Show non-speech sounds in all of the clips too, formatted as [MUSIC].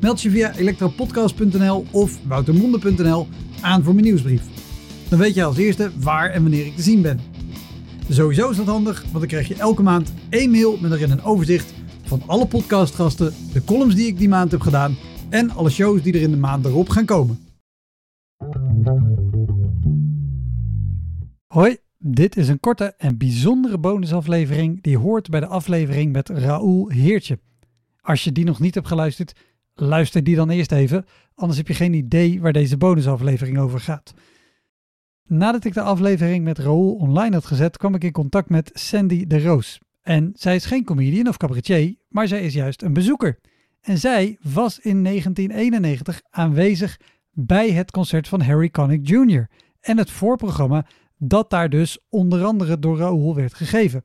Meld je via elektropodcast.nl of woutermonde.nl aan voor mijn nieuwsbrief. Dan weet je als eerste waar en wanneer ik te zien ben. Sowieso is dat handig, want dan krijg je elke maand één mail met erin een overzicht van alle podcastgasten, de columns die ik die maand heb gedaan en alle shows die er in de maand erop gaan komen. Hoi, dit is een korte en bijzondere bonusaflevering die hoort bij de aflevering met Raoul Heertje. Als je die nog niet hebt geluisterd, luister die dan eerst even, anders heb je geen idee waar deze bonusaflevering over gaat. Nadat ik de aflevering met Raoul online had gezet, kwam ik in contact met Sandy de Roos. En zij is geen comedian of cabaretier, maar zij is juist een bezoeker. En zij was in 1991 aanwezig bij het concert van Harry Connick Jr. en het voorprogramma dat daar dus onder andere door Raoul werd gegeven.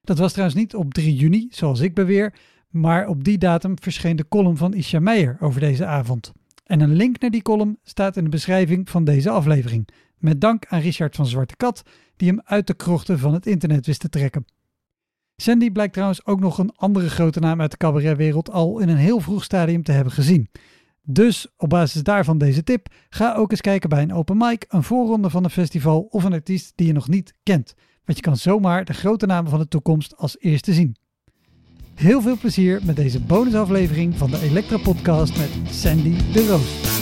Dat was trouwens niet op 3 juni, zoals ik beweer, maar op die datum verscheen de column van Isha Meijer over deze avond. En een link naar die column staat in de beschrijving van deze aflevering. Met dank aan Richard van Zwarte Kat, die hem uit de krochten van het internet wist te trekken. Sandy blijkt trouwens ook nog een andere grote naam uit de cabaretwereld al in een heel vroeg stadium te hebben gezien. Dus op basis daarvan deze tip, ga ook eens kijken bij een open mic, een voorronde van een festival of een artiest die je nog niet kent. Want je kan zomaar de grote namen van de toekomst als eerste zien. Heel veel plezier met deze bonusaflevering van de Elektra Podcast met Sandy de Roos.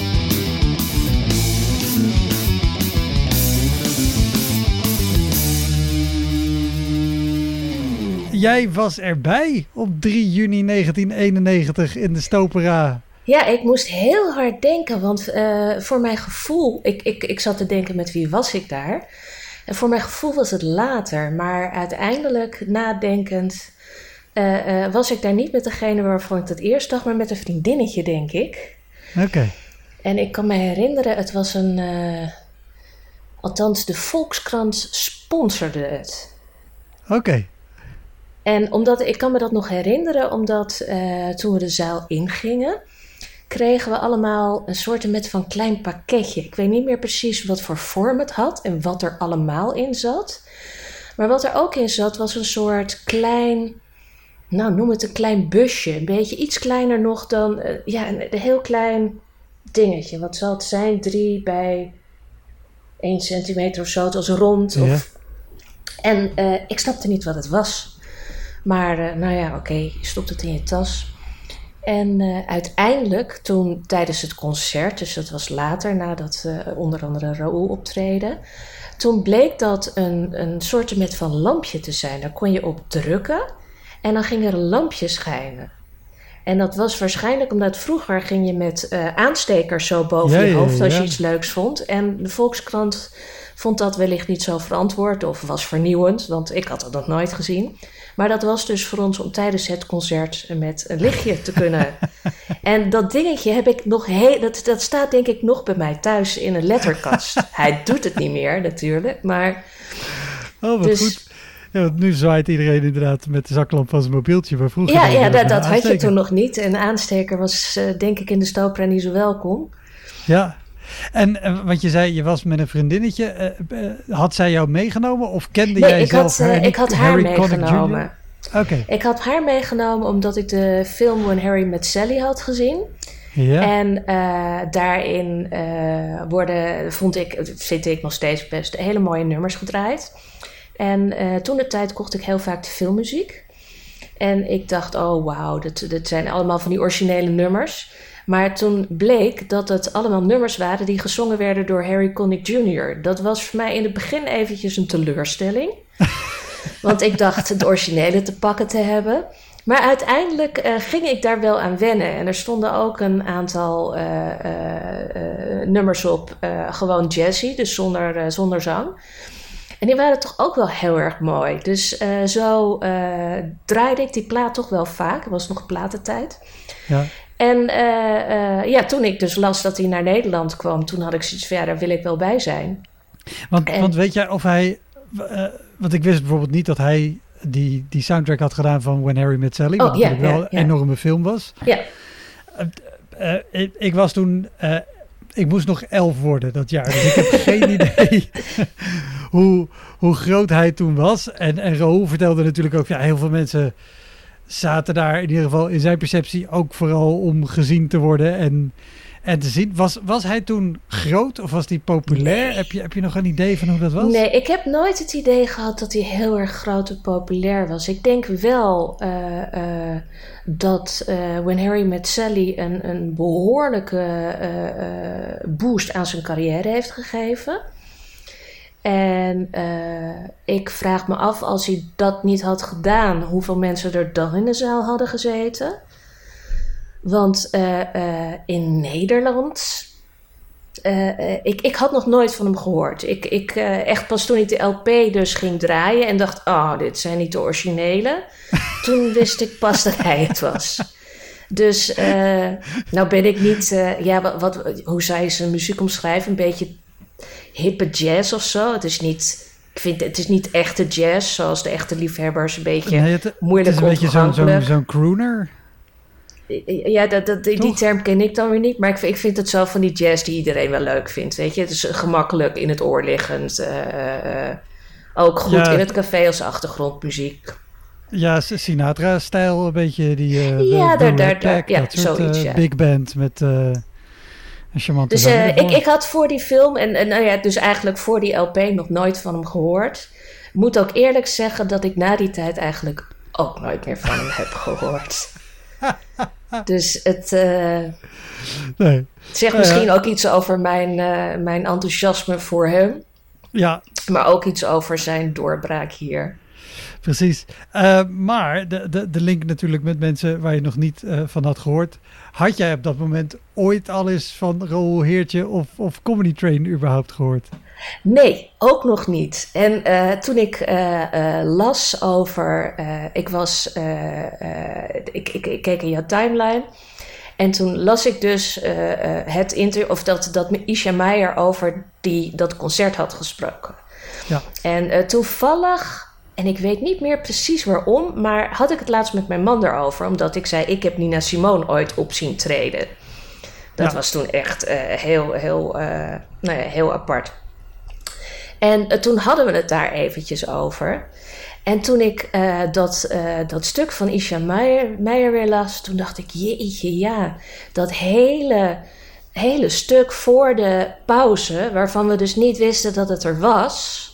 Jij was erbij op 3 juni 1991 in de Stopera. Ja, ik moest heel hard denken, want uh, voor mijn gevoel, ik, ik, ik zat te denken met wie was ik daar. En voor mijn gevoel was het later, maar uiteindelijk nadenkend uh, uh, was ik daar niet met degene waarvan ik het eerst dacht, maar met een vriendinnetje, denk ik. Oké. En ik kan me herinneren, het was een. althans, de Volkskrant sponsorde het. Oké. En omdat ik kan me dat nog herinneren, omdat toen we de zaal ingingen, kregen we allemaal een soort met van klein pakketje. Ik weet niet meer precies wat voor vorm het had en wat er allemaal in zat. Maar wat er ook in zat was een soort klein, nou noem het een klein busje. Een beetje iets kleiner nog dan, uh, ja, een, een, heel klein dingetje. Wat zal het zijn? Drie bij 1 centimeter of zo. Het was rond. Of... En uh, ik snapte niet wat het was. Maar uh, nou ja, oké, okay, je stopt het in je tas. En uh, uiteindelijk, toen tijdens het concert, dus dat was later nadat uh, onder andere Raoul optreden, toen bleek dat een, een soort met van lampje te zijn. Daar kon je op drukken en dan ging er een lampje schijnen. En dat was waarschijnlijk omdat vroeger ging je met uh, aanstekers zo boven ja, je hoofd als ja, je iets leuks vond. En de Volkskrant vond dat wellicht niet zo verantwoord of was vernieuwend, want ik had dat nog nooit gezien. Maar dat was dus voor ons om tijdens het concert met een lichtje te kunnen. [LAUGHS] en dat dingetje heb ik nog heel. Dat, dat staat denk ik nog bij mij thuis in een letterkast. [LAUGHS] Hij doet het niet meer natuurlijk, maar. Oh, wat dus, goed. Ja, want nu zwaait iedereen inderdaad met de zaklamp van zijn mobieltje. Maar vroeger ja, ja dat, dat had je toen nog niet. En aansteker was uh, denk ik in de Stopera niet zo welkom. Ja, en uh, want je zei, je was met een vriendinnetje. Uh, uh, had zij jou meegenomen of kende nee, jij ik zelf had, haar? ik had haar meegenomen. Oké. Okay. Ik had haar meegenomen omdat ik de film When Harry Met Sally had gezien. Ja. En daarin worden, vond ik, vind ik nog steeds best, hele mooie nummers gedraaid. En toen de tijd kocht ik heel vaak de filmmuziek. En ik dacht, oh wauw, dat, dat zijn allemaal van die originele nummers. Maar toen bleek dat het allemaal nummers waren die gezongen werden door Harry Connick Jr. Dat was voor mij in het begin eventjes een teleurstelling. [LAUGHS] Want ik dacht het originele te pakken te hebben. Maar uiteindelijk uh, ging ik daar wel aan wennen. En er stonden ook een aantal uh, uh, nummers op, gewoon jazzy, dus zonder, zonder zang. En die waren toch ook wel heel erg mooi. Dus zo draaide ik die plaat toch wel vaak. Het was nog platentijd. Ja. En eh, eh, ja, toen ik dus las dat hij naar Nederland kwam, toen had ik zoiets van ja, daar wil ik wel bij zijn. Want, En- want weet jij of hij... eh, want ik wist bijvoorbeeld niet dat hij die, die soundtrack had gedaan van When Harry Met Sally. Oh, wat ja, natuurlijk wel ja, een enorme film was. Ja. Eh, ik, ik was toen... eh, ik moest nog elf worden dat jaar. Dus ik heb geen [LAUGHS] idee hoe, hoe groot hij toen was. En, en Raoul vertelde natuurlijk ook... Ja, heel veel mensen zaten daar in ieder geval in zijn perceptie ook vooral om gezien te worden en, en te zien. Was, was hij toen groot of was hij populair? Nee. Heb, je, heb je nog een idee van hoe dat was? Nee, ik heb nooit het idee gehad dat hij heel erg groot en populair was. Ik denk wel eh, eh, dat eh, When Harry Met Sally een, een behoorlijke eh, eh, boost aan zijn carrière heeft gegeven. En eh, ik vraag me af, als hij dat niet had gedaan, hoeveel mensen er dan in de zaal hadden gezeten. Want eh, eh, in Nederland ik, ik had nog nooit van hem gehoord. Ik, ik echt pas toen ik de LP dus ging draaien en dacht: oh, dit zijn niet de originele. [LAUGHS] toen wist ik pas dat hij het was. Dus nou ben ik niet, ja, wat, wat, hoe je zijn muziek omschrijven? Een beetje hippe jazz of zo. Het is niet, ik vind, het is niet echte jazz, zoals de echte liefhebbers een beetje Nee, het, het moeilijk is een beetje zo'n ontoegankelijk. zo'n crooner. Ja, dat, dat, die Toch? term ken ik dan weer niet. Maar ik, vind- ik vind het zo van die jazz die iedereen wel leuk vindt. Weet je, het is gemakkelijk in het oor liggend. eh, eh, ook goed Ja. in het café als achtergrondmuziek. Ja, Sinatra-stijl, een beetje die... eh, Ja, daar- daar- ja, zoiets, ja. big band met Dus eh, ik, ik had voor die film, en, en nou ja, dus eigenlijk voor die LP nog nooit van hem gehoord. Moet ook eerlijk zeggen dat ik na die tijd eigenlijk ook nooit meer van hem heb gehoord. [LAUGHS] Dus het eh, Nee. zegt Ja, misschien ook iets over mijn, eh, mijn enthousiasme voor hem. Ja, Maar ook iets over zijn doorbraak hier. Precies. Eh, maar de, de, de link natuurlijk met mensen waar je nog niet eh, van had gehoord. Had jij op dat moment ooit al eens van Roel Heertje of, of Comedy Train überhaupt gehoord? Nee, ook nog niet. En eh, toen ik las over. ik was. ik, ik, ik keek in jouw timeline. En toen las ik dus het interview. Of dat, dat Isha Meijer over die, dat concert had gesproken. Ja. En toevallig. En ik weet niet meer precies waarom, maar had ik het laatst met mijn man erover, omdat ik zei: Ik heb Nina Simone ooit op zien treden. Dat Ja. was toen echt eh, heel, heel, eh, nou ja, heel apart. En eh, toen hadden we het daar eventjes over. En toen ik dat, dat stuk van Isha Meijer, Meijer weer las, toen dacht ik, jeetje, ja, dat hele, hele stuk voor de pauze, waarvan we dus niet wisten dat het er was,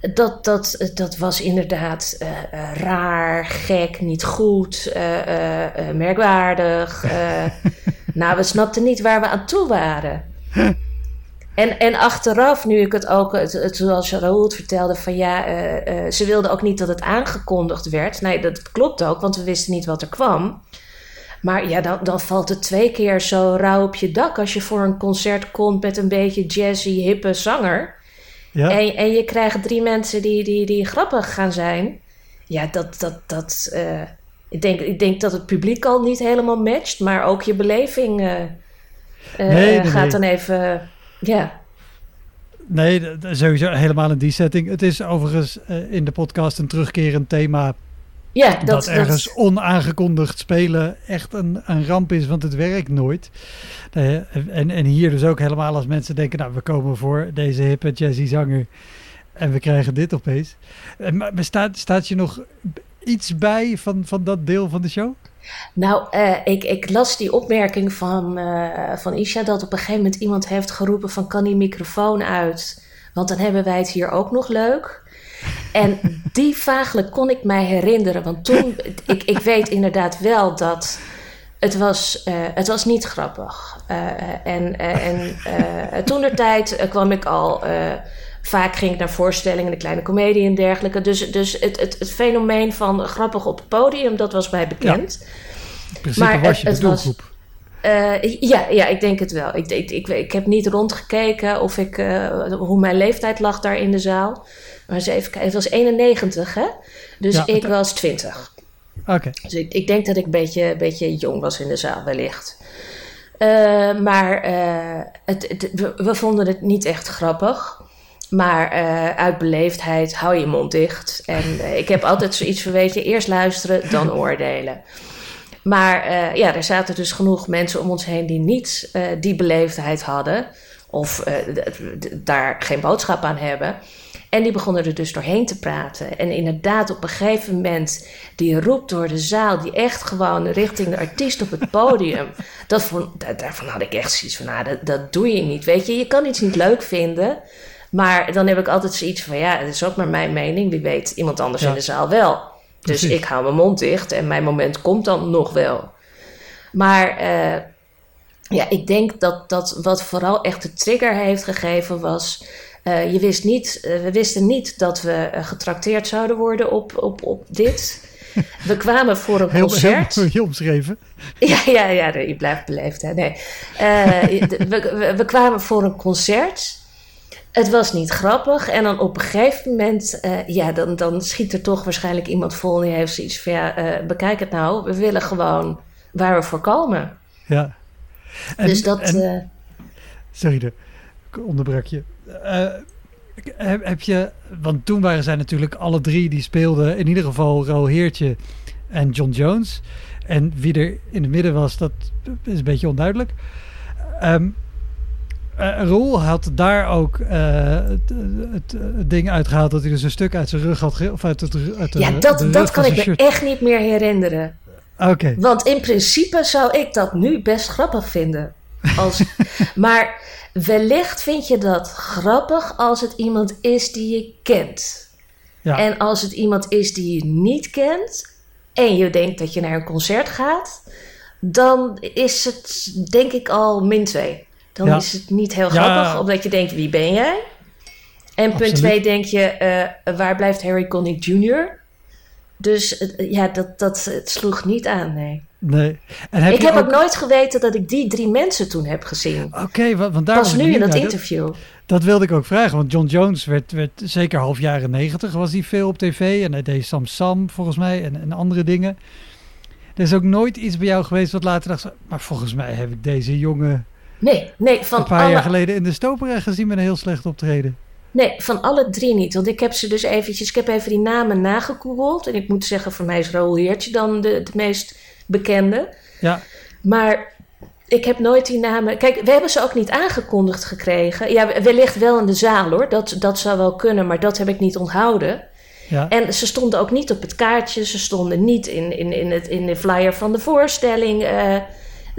dat, dat, dat was inderdaad eh, eh, raar, gek, niet goed, eh, merkwaardig. [LAUGHS] nou, we snapten niet waar we aan toe waren. En, en achteraf, nu ik het ook, het, het, zoals Raoul het vertelde, van ja, ze wilden ook niet dat het aangekondigd werd. Nee, dat klopt ook, want we wisten niet wat er kwam. Maar ja, dan, dan valt het twee keer zo rauw op je dak als je voor een concert komt met een beetje jazzy, hippe zanger. Ja, En, en je krijgt drie mensen die, die, die grappig gaan zijn. Ja, dat, dat, dat, eh, ik, denk, ik denk dat het publiek al niet helemaal matcht, maar ook je beleving eh, eh, Nee, nee, gaat nee. dan even, ja. nee, sowieso helemaal in die setting. Het is overigens in de podcast een terugkerend thema Ja, dat, dat, ergens dat, onaangekondigd spelen echt een, een ramp is, want het werkt nooit. En, en hier dus ook helemaal als mensen denken, nou, we komen voor deze hippe jazzy zanger en we krijgen dit opeens. Maar staat, staat je nog iets bij van, van dat deel van de show? Nou, eh, ik, ik las die opmerking van, eh, van Isha dat op een gegeven moment iemand heeft geroepen van kan die microfoon uit, want dan hebben wij het hier ook nog leuk. En die vaaglijk kon ik mij herinneren, want toen, ik, ik weet inderdaad wel dat het was, eh, het was niet grappig. Eh, en en toen de tijd kwam ik al, vaak ging ik naar voorstellingen, de kleine komedie en dergelijke. Dus, dus het, het, het fenomeen van grappig op het podium, dat was mij bekend. Principe Maar was het- het was- Eh, ja, ja, ik denk het wel. Ik, ik, ik, ik heb niet rondgekeken of ik, eh, hoe mijn leeftijd lag daar in de zaal. Maar eens even kijken, het was 91, hè? Dus Ja, ik was 20. Oké. Dus ik, ik denk dat ik een beetje, beetje jong was in de zaal, wellicht. Eh, maar het, het- we, we vonden het niet echt grappig. Maar uit beleefdheid hou je mond dicht. En ik heb altijd zoiets van, weet je, eerst luisteren, dan oordelen. Maar eh, ja, er zaten dus genoeg mensen om ons heen die niet eh, die beleefdheid hadden. Of eh, daar geen boodschap aan hebben. En die begonnen er dus doorheen te praten. En inderdaad, op een gegeven moment, die roept door de zaal, die echt gewoon richting de artiest op het podium. [LAUGHS] Dat vond, da- daarvan had ik echt zoiets van, nou, dat, dat doe je niet. Weet je, je kan iets niet leuk vinden. Maar dan heb ik altijd zoiets van, ja, het is ook maar mijn mening. Wie weet, iemand anders Ja. in de zaal wel. Dus Precies. ik hou mijn mond dicht en mijn moment komt dan nog wel. Maar eh, ja, ik denk dat, dat wat vooral echt de trigger heeft gegeven was. eh, je wist niet, eh, we wisten niet dat we getrakteerd zouden worden op, op, op dit. [LAUGHS] We kwamen voor een Heel, concert. heel, heel omschreven. [LAUGHS] Ja, ja, ja, je blijft beleefd. Hè? Nee. [LAUGHS] We, we kwamen voor een concert. Het was niet grappig. En dan op een gegeven moment, eh, ja, dan, dan schiet er toch waarschijnlijk iemand vol. En die heeft zoiets van, ja, eh, bekijk het nou. We willen gewoon waar we voor komen. Ja. En, dus dat, en- eh, Sorry, de, ik onderbrak je. Heb, heb je, want toen waren zij natuurlijk alle drie die speelden, in ieder geval Raoul Heertje en John Jones. En wie er in het midden was, dat is een beetje onduidelijk. Ehm eh, Raoul had daar ook eh, het, het, het ding uitgehaald dat hij dus een stuk uit zijn rug had, ge- of uit, het, uit de, ja, dat, dat kan ik me echt niet meer herinneren. Oké, Want in principe zou ik dat nu best grappig vinden. Als, [LAUGHS] maar wellicht vind je dat grappig als het iemand is die je kent. ja, En als het iemand is die je niet kent en je denkt dat je naar een concert gaat, dan is het denk ik al min 2. Dan Ja. is het niet heel Ja. grappig, omdat je denkt: wie ben jij? En punt. 2 denk je: eh, waar blijft Harry Connick Jr.? Dus eh, ja, dat, dat het sloeg niet aan, nee. nee. En heb ik heb ook... ook nooit geweten dat ik die drie mensen toen heb gezien. Oké, wa- want daar Pas nu in dat interview. Dat wilde ik ook vragen, want John Jones werd, werd zeker half jaren negentig was hij veel op tv en hij deed Sam Sam volgens mij en, en andere dingen. Er is ook nooit iets bij jou geweest wat later dacht, maar volgens mij heb ik deze jongen Nee, nee, van een paar alle jaar geleden in de Stopera gezien met een heel slecht optreden. Nee, van alle drie niet. Want ik heb ze dus eventjes... Ik heb even die namen nagegoogeld. En ik moet zeggen, voor mij is Raoul Heertje dan de, de meest bekende. Ja, Maar ik heb nooit die namen... Kijk, we hebben ze ook niet aangekondigd gekregen. Ja, wellicht wel in de zaal hoor. Dat, dat zou wel kunnen, maar dat heb ik niet onthouden. ja, En ze stonden ook niet op het kaartje. Ze stonden niet in, in, in, het, in de flyer van de voorstelling. eh,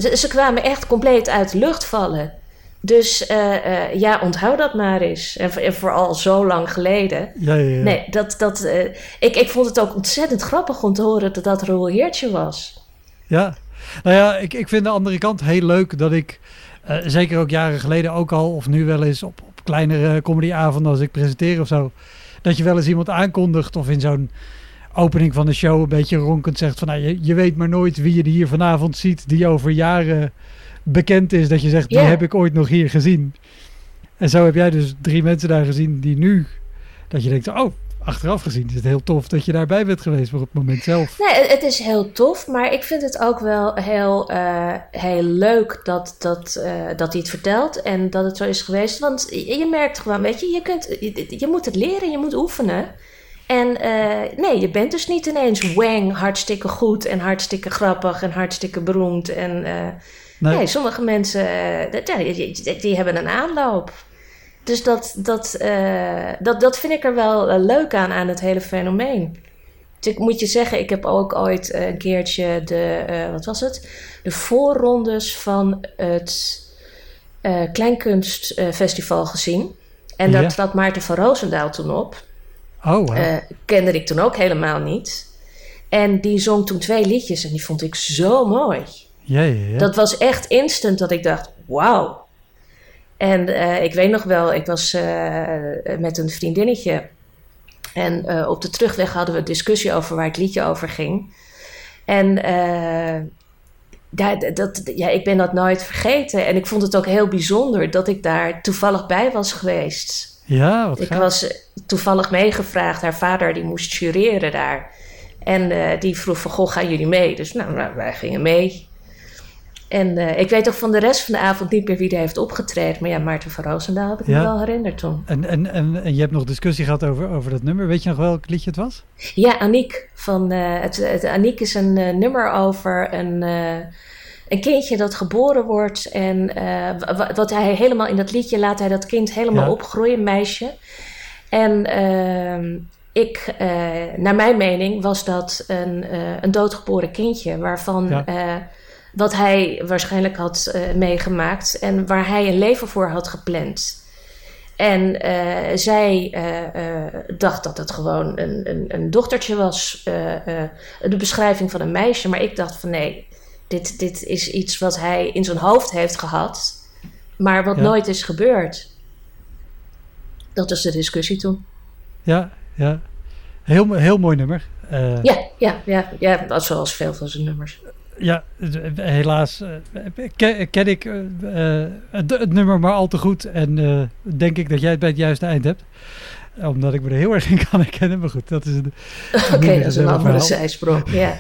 ze, ze kwamen echt compleet uit de lucht vallen. Dus eh, eh, ja, onthoud dat maar eens. En, voor- en vooral zo lang geleden. ja, ja. ja. Nee, dat, dat, eh, ik, ik vond het ook ontzettend grappig om te horen dat dat Roel Heertje was. Ja, nou ja, ik, ik vind de andere kant heel leuk dat ik, zeker ook jaren geleden ook al, of nu wel eens op, op kleinere comedyavonden als ik presenteer of zo, dat je wel eens iemand aankondigt of in zo'n opening van de show een beetje ronkend zegt van, nou, je, je weet maar nooit wie je hier vanavond ziet die over jaren bekend is, dat je zegt, die heb ik ooit nog hier gezien. En zo heb jij dus drie mensen daar gezien die nu, dat je denkt, oh, achteraf gezien is het heel tof dat je daarbij bent geweest, maar op het moment zelf. Nee, het, is heel tof, maar ik vind het ook wel heel, eh, heel leuk dat, dat, eh, dat hij het vertelt en dat het zo is geweest. Want je, je merkt gewoon, weet je, je, kunt, je, je moet het leren, je moet oefenen. En eh, nee, je bent dus niet ineens wang, hartstikke goed en hartstikke grappig en hartstikke beroemd. En eh, Nee. Nee, sommige mensen eh, dat- die, die- die hebben een aanloop. Dus dat, dat, dat, dat vind ik er wel leuk aan, aan het hele fenomeen. Dus ik moet je zeggen, ik heb ook ooit een keertje de, wat was het? De voorrondes van het Kleinkunstfestival gezien. En daar Ja. trad Maarten van Roosendaal toen op. Oh, wow. Eh, kende ik toen ook helemaal niet. En die zong toen twee liedjes en die vond ik zo mooi. ja, ja, ja. Dat was echt instant dat ik dacht, wauw. En eh, ik weet nog wel, ik was eh, met een vriendinnetje. En op de terugweg hadden we een discussie over waar het liedje over ging. En daar, dat, ja, ik ben dat nooit vergeten. En ik vond het ook heel bijzonder dat ik daar toevallig bij was geweest. Ja, wat Ik gaaf. was toevallig meegevraagd. Haar vader die moest jureren daar. En eh, die vroeg van, goh, gaan jullie mee? Dus nou, nou wij gingen mee. En eh, ik weet ook van de rest van de avond niet meer wie er heeft opgetreden. Maar ja, Maarten van Roosendaal heb ik Ja. me wel herinnerd toen. En, en, en, en je hebt nog discussie gehad over, over dat nummer. Weet je nog welk liedje het was? Ja, Aniek. Van, eh, het, het, Aniek is een nummer over een, een kindje dat geboren wordt. En eh, wa- wa- wat hij helemaal in dat liedje laat hij dat kind helemaal Ja. opgroeien, meisje. En ehm, ik, eh, naar mijn mening, was dat een, eh, een doodgeboren kindje. Waarvan Ja. wat hij waarschijnlijk had meegemaakt. En waar hij een leven voor had gepland. En zij dacht dat het gewoon een, een, een dochtertje was, de beschrijving van een meisje. Maar ik dacht van nee, dit, dit is iets wat hij in zijn hoofd heeft gehad, maar wat Ja. nooit is gebeurd. Dat was de discussie toen. Ja, ja. Heel, heel mooi nummer. Eh, Ja, ja, ja, ja, zoals veel van zijn nummers. Ja, d- helaas eh, ken, ken ik eh, eh, het, het nummer maar al te goed. En eh, denk ik dat jij het bij het juiste eind hebt. Omdat ik me er heel erg in kan herkennen. Maar goed, dat is een, [LAUGHS] Oké, dat is een andere zijsprong. Ja.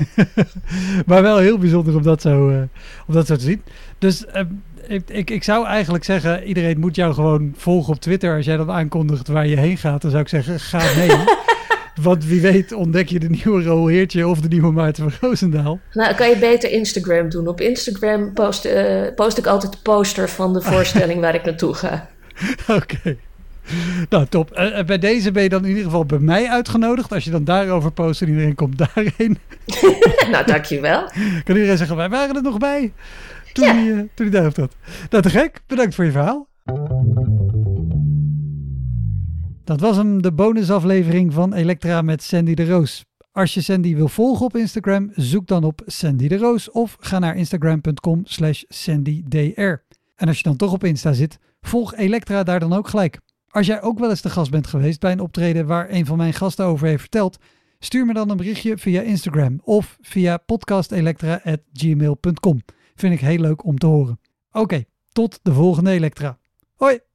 [LAUGHS] maar wel heel bijzonder om dat zo, eh, om dat zo te zien. Dus eh, ik, ik, ik zou eigenlijk zeggen, iedereen moet jou gewoon volgen op Twitter. Als jij dan aankondigt waar je heen gaat, dan zou ik zeggen, ga mee. [LAUGHS] Want wie weet ontdek je de nieuwe Roel Heertje of de nieuwe Maarten van Roosendaal. Nou, kan je beter Instagram doen. Op Instagram post, eh, post ik altijd de poster van de voorstelling waar ik naartoe ga. Oké. [LAUGHS] Nou, top. Eh, eh, bij deze ben je dan in ieder geval bij mij uitgenodigd. Als je dan daarover post en iedereen komt [LAUGHS] daarheen. [LAUGHS] nou, dankjewel. Kan iedereen zeggen, wij waren er nog bij. Toen Ja. hij, eh, toen hij daar heeft dat. Nou, te gek. Bedankt voor je verhaal. Dat was hem, de bonusaflevering van Elektra met Sandy de Roos. Als je Sandy wil volgen op Instagram, zoek dan op Sandy de Roos of ga naar instagram.com slash sandydr. En als je dan toch op Insta zit, volg Elektra daar dan ook gelijk. Als jij ook wel eens de gast bent geweest bij een optreden waar een van mijn gasten over heeft verteld, stuur me dan een berichtje via Instagram of via podcastelectra.gmail.com. Vind ik heel leuk om te horen. Oké, tot de volgende Elektra. Hoi!